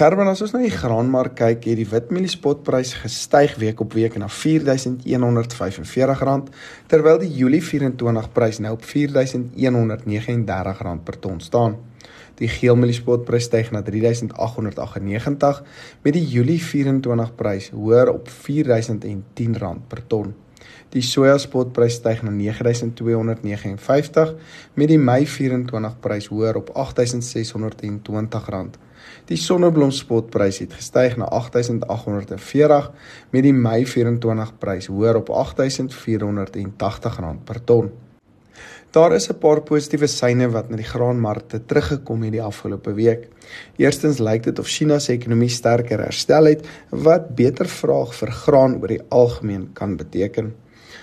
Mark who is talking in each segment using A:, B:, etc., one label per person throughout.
A: Gerben, as ons na die graanmark kyk, het die witmieliespotprys gestyg week op week na R4145, terwyl die Julie 24 prys nou op R4139 per ton staan. Die geelmieliespotprys styg na R3898 met die Julie 24 prys hoër op R4010 per ton. Die sojaspotprys styg na R9259 met die Mei 24 prys hoër op R8620. Die sonneblomspotprys het gestyg na R8840 met die Mei 24 prys hoër op R8480 per ton. Daar is 'n paar positiewe seine wat na die graanmarkte teruggekom het die afgelope week. Eerstens lyk dit of China se ekonomie sterker herstel het wat beter vraag vir graan oor die algemeen kan beteken.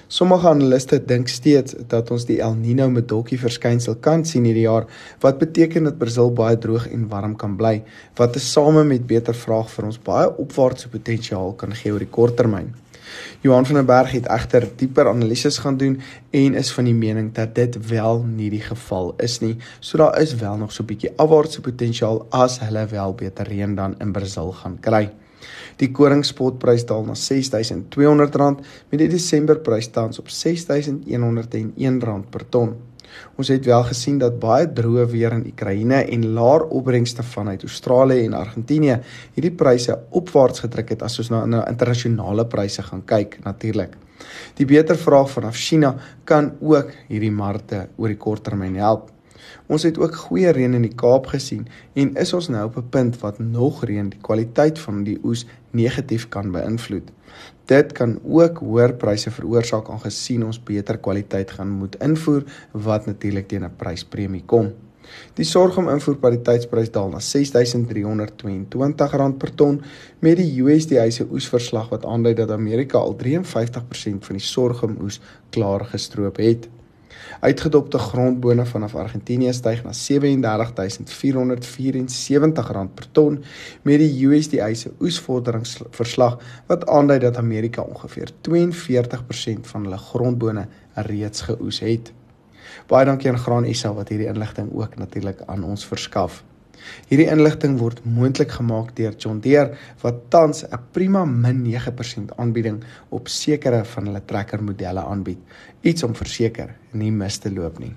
A: Sommige analiste dink steeds dat ons die El Niño Medoki verskynsel kan sien hierdie jaar wat beteken dat Brasil baie droog en warm kan bly wat tesame met beter vraag vir ons baie opwaartse potensiaal kan gee oor die korttermyn. Johan van der Berg het egter dieper analises gaan doen en is van die mening dat dit wel nie die geval is nie. So daar is wel nog so 'n bietjie afwaartse potensiaal as hulle wel beter reën dan in Brasil gaan kry. Die koringspotprys daal na R6200 met die Desemberprys tans op R6101 per ton. Ons het wel gesien dat baie droë weer in Oekraïne en laer opbrengste vanuit Australië en Argentinië hierdie pryse opwaarts gedruk het as ons na, na internasionale pryse gaan kyk natuurlik. Die beter vraag vanaf China kan ook hierdie markte oor die korttermyn help. Ons het ook goeie reën in die Kaap gesien en is ons nou op 'n punt wat nog reën die kwaliteit van die oes negatief kan beïnvloed. Dit kan ook hoër pryse veroorsaak aangesien ons beter kwaliteit gaan moet invoer wat natuurlik teen 'n pryspremie kom. Die sorghum invoerpariteitsprys daal na R6322 per ton met die USDA se oesverslag wat aandui dat Amerika al 53% van die sorghum oes klaar gestroop het. Uitgedopte grondbone vanaf Argentinië styg na R37474 per ton met die USDA se oesvorderingsverslag wat aandui dat Amerika ongeveer 42% van hulle grondbone reeds geoes het. Baie dankie aan Graan SA wat hierdie inligting ook natuurlik aan ons verskaf. Hierdie inligting word moontlik gemaak deur John Deere wat tans 'n prima min 9% aanbieding op sekere van hulle trekkermodelle aanbied. Iets om verseker nie mis te loop nie.